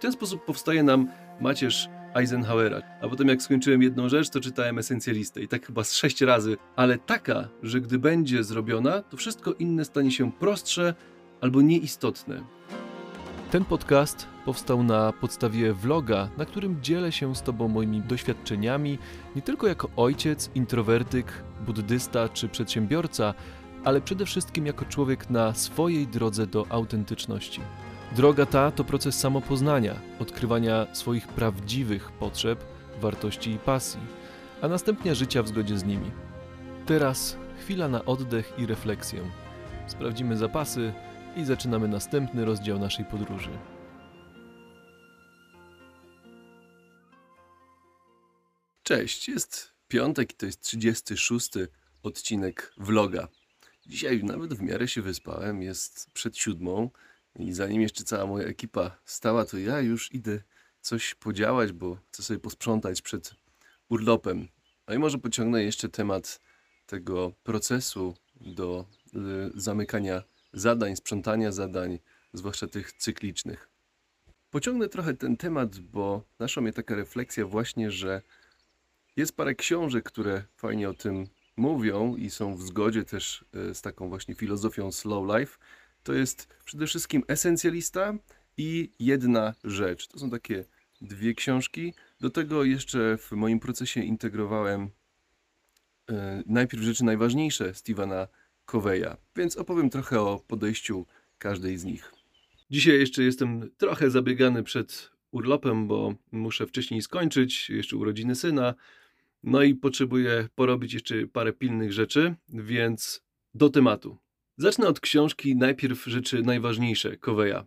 W ten sposób powstaje nam macierz Eisenhowera. A potem jak skończyłem jedną rzecz, to czytałem esencjalistę i tak chyba z sześć razy, ale taka, że gdy będzie zrobiona, to wszystko inne stanie się prostsze albo nieistotne. Ten podcast powstał na podstawie vloga, na którym dzielę się z Tobą moimi doświadczeniami, nie tylko jako ojciec, introwertyk, buddysta czy przedsiębiorca, ale przede wszystkim jako człowiek na swojej drodze do autentyczności. Droga ta to proces samopoznania, odkrywania swoich prawdziwych potrzeb, wartości i pasji, a następnie życia w zgodzie z nimi. Teraz chwila na oddech i refleksję. Sprawdzimy zapasy i zaczynamy następny rozdział naszej podróży. Cześć, jest piątek i to jest 36 odcinek vloga. Dzisiaj nawet w miarę się wyspałem, jest przed siódmą i zanim jeszcze cała moja ekipa stała, to ja już idę coś podziałać, bo chcę sobie posprzątać przed urlopem. A i może pociągnę jeszcze temat tego procesu do y, zamykania zadań, sprzątania zadań, zwłaszcza tych cyklicznych. Pociągnę trochę ten temat, bo naszła mnie taka refleksja właśnie, że jest parę książek, które fajnie o tym mówią i są w zgodzie też y, z taką właśnie filozofią slow life, to jest przede wszystkim Esencjalista i Jedna Rzecz. To są takie dwie książki. Do tego jeszcze w moim procesie integrowałem e, najpierw rzeczy najważniejsze Stevena Coveya, więc opowiem trochę o podejściu każdej z nich. Dzisiaj jeszcze jestem trochę zabiegany przed urlopem, bo muszę wcześniej skończyć, jeszcze urodziny syna, no i potrzebuję porobić jeszcze parę pilnych rzeczy, więc do tematu. Zacznę od książki najpierw rzeczy najważniejsze Coveya.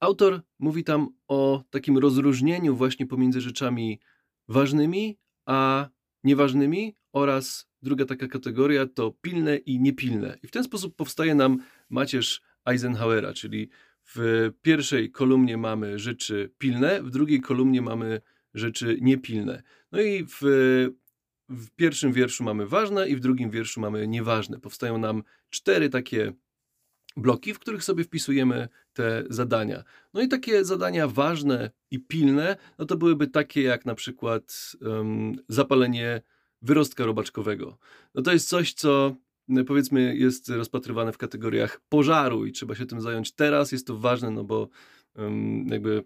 Autor mówi tam o takim rozróżnieniu właśnie pomiędzy rzeczami ważnymi a nieważnymi oraz druga taka kategoria to pilne i niepilne. I w ten sposób powstaje nam macierz Eisenhowera, czyli w pierwszej kolumnie mamy rzeczy pilne, w drugiej kolumnie mamy rzeczy niepilne. No i w w pierwszym wierszu mamy ważne i w drugim wierszu mamy nieważne. Powstają nam cztery takie bloki, w których sobie wpisujemy te zadania. No i takie zadania ważne i pilne, no to byłyby takie jak na przykład um, zapalenie wyrostka robaczkowego. No to jest coś, co powiedzmy jest rozpatrywane w kategoriach pożaru i trzeba się tym zająć teraz. Jest to ważne, no bo um, jakby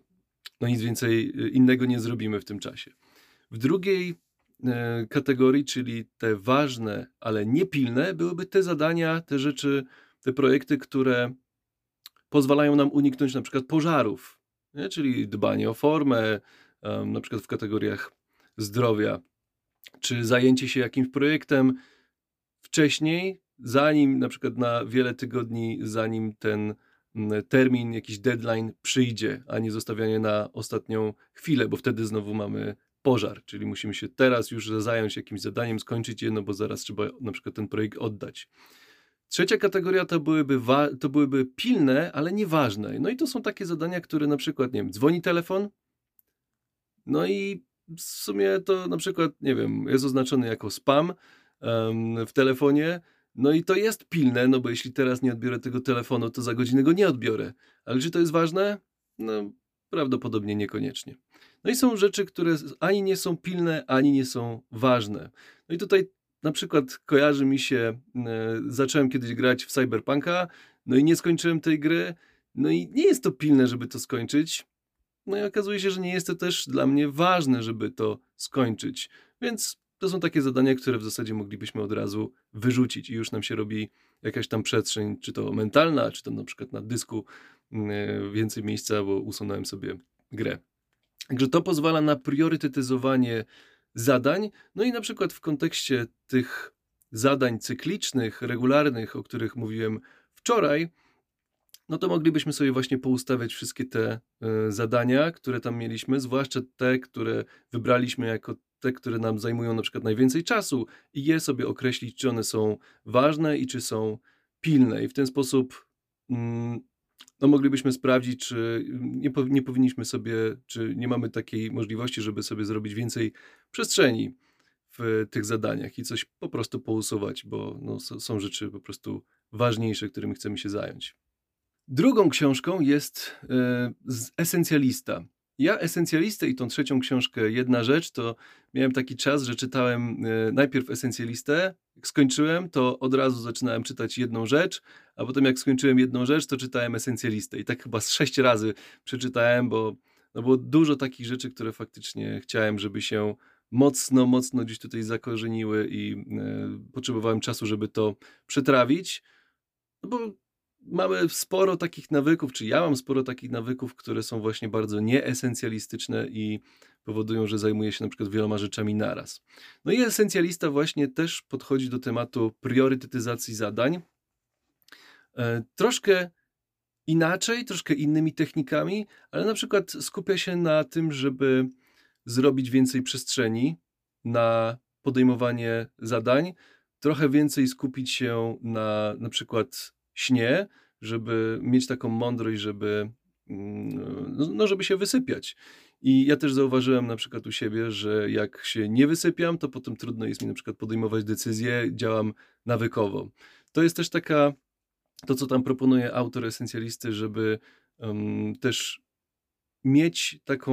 no nic więcej innego nie zrobimy w tym czasie. W drugiej E, kategorii, czyli te ważne, ale niepilne, byłyby te zadania, te rzeczy, te projekty, które pozwalają nam uniknąć na przykład pożarów, nie? czyli dbanie o formę, na przykład w kategoriach zdrowia, czy zajęcie się jakimś projektem wcześniej, zanim na przykład na wiele tygodni, zanim ten termin, jakiś deadline przyjdzie, a nie zostawianie na ostatnią chwilę, bo wtedy znowu mamy pożar, czyli musimy się teraz już zająć jakimś zadaniem, skończyć je, no bo zaraz trzeba na przykład ten projekt oddać. Trzecia kategoria to byłyby, to byłyby pilne, ale nieważne. No i to są takie zadania, które na przykład, nie wiem, dzwoni telefon, no i w sumie to na przykład, nie wiem, jest oznaczony jako spam um, w telefonie, no i to jest pilne, no bo jeśli teraz nie odbiorę tego telefonu, to za godzinę go nie odbiorę. Ale czy to jest ważne? No, prawdopodobnie niekoniecznie. No i są rzeczy, które ani nie są pilne, ani nie są ważne. No i tutaj na przykład kojarzy mi się, e, zacząłem kiedyś grać w Cyberpunka, no i nie skończyłem tej gry, no i nie jest to pilne, żeby to skończyć. No i okazuje się, że nie jest to też dla mnie ważne, żeby to skończyć. Więc to są takie zadania, które w zasadzie moglibyśmy od razu wyrzucić i już nam się robi jakaś tam przestrzeń, czy to mentalna, czy to na przykład na dysku e, więcej miejsca, bo usunąłem sobie grę. Także to pozwala na priorytetyzowanie zadań. No i na przykład w kontekście tych zadań cyklicznych, regularnych, o których mówiłem wczoraj, no to moglibyśmy sobie właśnie poustawiać wszystkie te y, zadania, które tam mieliśmy, zwłaszcza te, które wybraliśmy jako te, które nam zajmują na przykład najwięcej czasu i je sobie określić, czy one są ważne i czy są pilne. I w ten sposób mm, no moglibyśmy sprawdzić, czy nie, nie powinniśmy sobie, czy nie mamy takiej możliwości, żeby sobie zrobić więcej przestrzeni w tych zadaniach i coś po prostu pousuwać, bo no, są rzeczy po prostu ważniejsze, którymi chcemy się zająć. Drugą książką jest e, Esencjalista. Ja Esencjalistę i tą trzecią książkę Jedna Rzecz, to miałem taki czas, że czytałem e, najpierw Esencjalistę, jak skończyłem, to od razu zaczynałem czytać jedną rzecz, a potem jak skończyłem jedną rzecz, to czytałem Esencjalistę. I tak chyba z sześć razy przeczytałem, bo no było dużo takich rzeczy, które faktycznie chciałem, żeby się mocno, mocno gdzieś tutaj zakorzeniły i e, potrzebowałem czasu, żeby to przetrawić. No bo mamy sporo takich nawyków, czy ja mam sporo takich nawyków, które są właśnie bardzo nieesencjalistyczne i powodują, że zajmuję się na przykład wieloma rzeczami naraz. No i esencjalista właśnie też podchodzi do tematu priorytetyzacji zadań. E, troszkę inaczej, troszkę innymi technikami, ale na przykład skupia się na tym, żeby zrobić więcej przestrzeni na podejmowanie zadań, trochę więcej skupić się na na przykład śnie, żeby mieć taką mądrość, żeby, mm, no, no, żeby się wysypiać. I ja też zauważyłem na przykład u siebie, że jak się nie wysypiam, to potem trudno jest mi na przykład podejmować decyzje, działam nawykowo. To jest też taka, to co tam proponuje autor esencjalisty, żeby um, też mieć taką,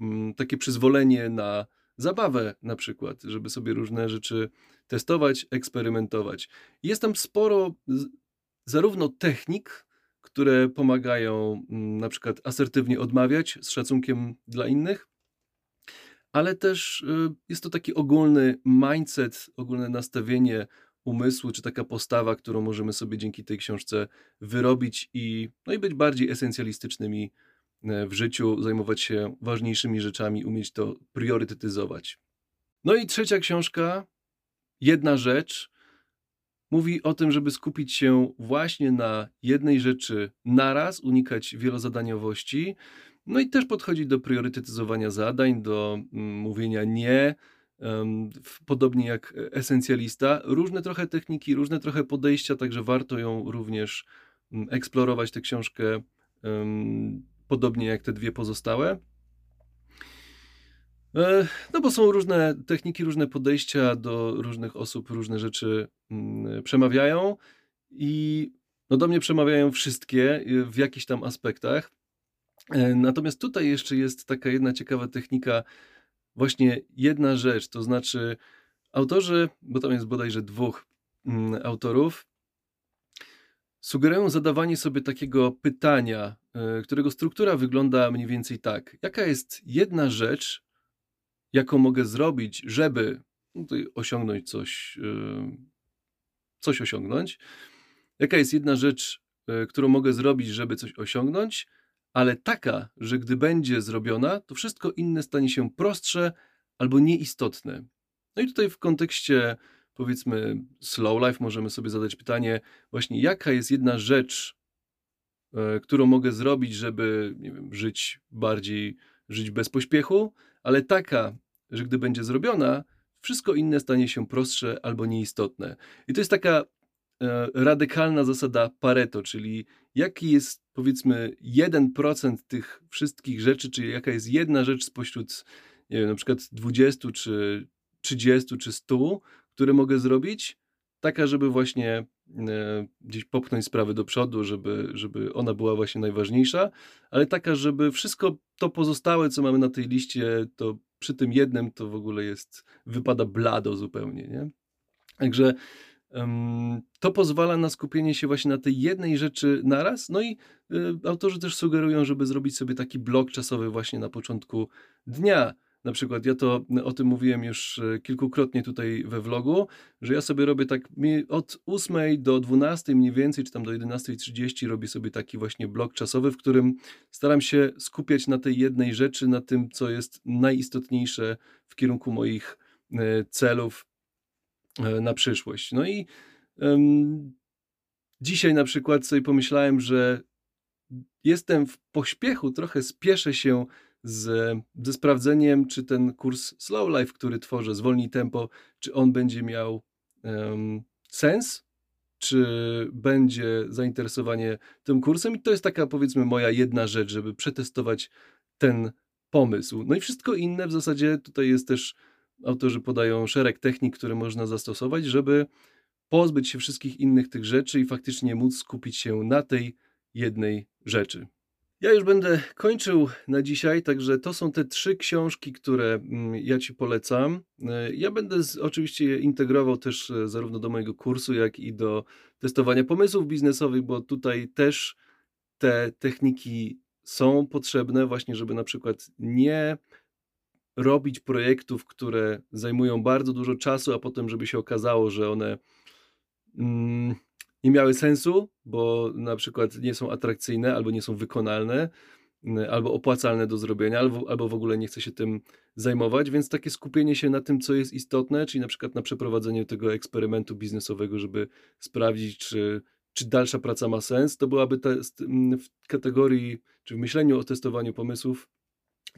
um, takie przyzwolenie na zabawę na przykład, żeby sobie różne rzeczy testować, eksperymentować. Jest tam sporo zarówno technik, które pomagają mm, na przykład asertywnie odmawiać z szacunkiem dla innych, ale też y, jest to taki ogólny mindset, ogólne nastawienie umysłu, czy taka postawa, którą możemy sobie dzięki tej książce wyrobić i, no i być bardziej esencjalistycznymi e, w życiu, zajmować się ważniejszymi rzeczami, umieć to priorytetyzować. No i trzecia książka, jedna rzecz, mówi o tym, żeby skupić się właśnie na jednej rzeczy naraz, unikać wielozadaniowości. No i też podchodzi do priorytetyzowania zadań, do mm, mówienia nie, podobnie jak esencjalista. Różne trochę techniki, różne trochę podejścia, także warto ją również mm, eksplorować, tę książkę, podobnie jak te dwie pozostałe. E, no bo są różne techniki, różne podejścia do różnych osób, różne rzeczy mm, przemawiają i no do mnie przemawiają wszystkie y, w jakichś tam aspektach. E, natomiast tutaj jeszcze jest taka jedna ciekawa technika, właśnie jedna rzecz, to znaczy autorzy, bo tam jest bodajże dwóch mm, autorów, sugerują zadawanie sobie takiego pytania, e, którego struktura wygląda mniej więcej tak. Jaka jest jedna rzecz, jaką mogę zrobić, żeby tutaj osiągnąć coś, y, coś osiągnąć. Jaka jest jedna rzecz, y, którą mogę zrobić, żeby coś osiągnąć, ale taka, że gdy będzie zrobiona, to wszystko inne stanie się prostsze albo nieistotne. No i tutaj w kontekście powiedzmy slow life możemy sobie zadać pytanie właśnie jaka jest jedna rzecz, y, którą mogę zrobić, żeby nie wiem, żyć bardziej, żyć bez pośpiechu, ale taka, że gdy będzie zrobiona, wszystko inne stanie się prostsze albo nieistotne. I to jest taka e, radykalna zasada Pareto, czyli jaki jest powiedzmy 1% tych wszystkich rzeczy, czyli jaka jest jedna rzecz spośród nie wiem, na przykład 20 czy 30 czy 100, które mogę zrobić, taka, żeby właśnie e, gdzieś popchnąć sprawy do przodu, żeby, żeby ona była właśnie najważniejsza, ale taka, żeby wszystko to pozostałe, co mamy na tej liście, to przy tym jednym to w ogóle jest, wypada blado zupełnie, nie? Także um, to pozwala na skupienie się właśnie na tej jednej rzeczy naraz, no i y, autorzy też sugerują, żeby zrobić sobie taki blok czasowy właśnie na początku dnia, na przykład ja to o tym mówiłem już e, kilkukrotnie tutaj we vlogu, że ja sobie robię tak od 8 do 12 mniej więcej, czy tam do 11.30 robię sobie taki właśnie blok czasowy, w którym staram się skupiać na tej jednej rzeczy, na tym, co jest najistotniejsze w kierunku moich e, celów e, na przyszłość. No i um, dzisiaj na przykład sobie pomyślałem, że jestem w pośpiechu, trochę spieszę się z, ze sprawdzeniem, czy ten kurs Slow Life, który tworzę, zwolni tempo, czy on będzie miał um, sens, czy będzie zainteresowanie tym kursem. I to jest taka, powiedzmy, moja jedna rzecz, żeby przetestować ten pomysł. No i wszystko inne w zasadzie tutaj jest też, autorzy podają szereg technik, które można zastosować, żeby pozbyć się wszystkich innych tych rzeczy i faktycznie móc skupić się na tej jednej rzeczy. Ja już będę kończył na dzisiaj, także to są te trzy książki, które mm, ja Ci polecam. E, ja będę z, oczywiście je integrował też e, zarówno do mojego kursu, jak i do testowania pomysłów biznesowych, bo tutaj też te techniki są potrzebne, właśnie, żeby na przykład nie robić projektów, które zajmują bardzo dużo czasu, a potem, żeby się okazało, że one mm, nie miały sensu, bo na przykład nie są atrakcyjne albo nie są wykonalne, albo opłacalne do zrobienia, albo, albo w ogóle nie chce się tym zajmować, więc takie skupienie się na tym, co jest istotne, czyli na przykład na przeprowadzeniu tego eksperymentu biznesowego, żeby sprawdzić, czy, czy dalsza praca ma sens, to byłaby w kategorii, czy w myśleniu o testowaniu pomysłów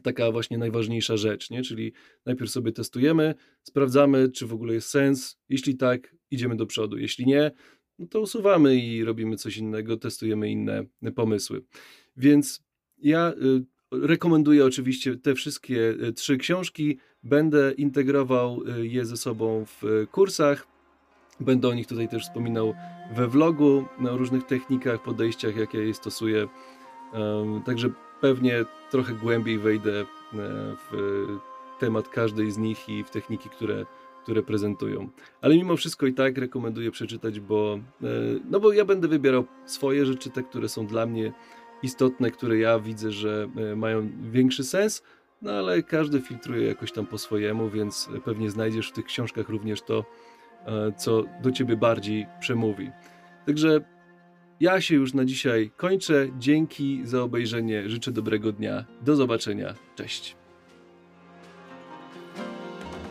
taka właśnie najważniejsza rzecz, nie? Czyli najpierw sobie testujemy, sprawdzamy, czy w ogóle jest sens. Jeśli tak, idziemy do przodu. Jeśli nie, no to usuwamy i robimy coś innego, testujemy inne pomysły. Więc ja y, rekomenduję oczywiście te wszystkie y, trzy książki. Będę integrował je ze sobą w kursach. Będę o nich tutaj też wspominał we vlogu, o różnych technikach, podejściach, jakie je stosuję. Także pewnie trochę głębiej wejdę e, w temat każdej z nich i w techniki, które, które prezentują. Ale mimo wszystko i tak rekomenduję przeczytać, bo, e, no bo ja będę wybierał swoje rzeczy, te, które są dla mnie istotne, które ja widzę, że e, mają większy sens, no ale każdy filtruje jakoś tam po swojemu, więc pewnie znajdziesz w tych książkach również to, co do ciebie bardziej przemówi. Także ja się już na dzisiaj kończę. Dzięki za obejrzenie. Życzę dobrego dnia. Do zobaczenia. Cześć.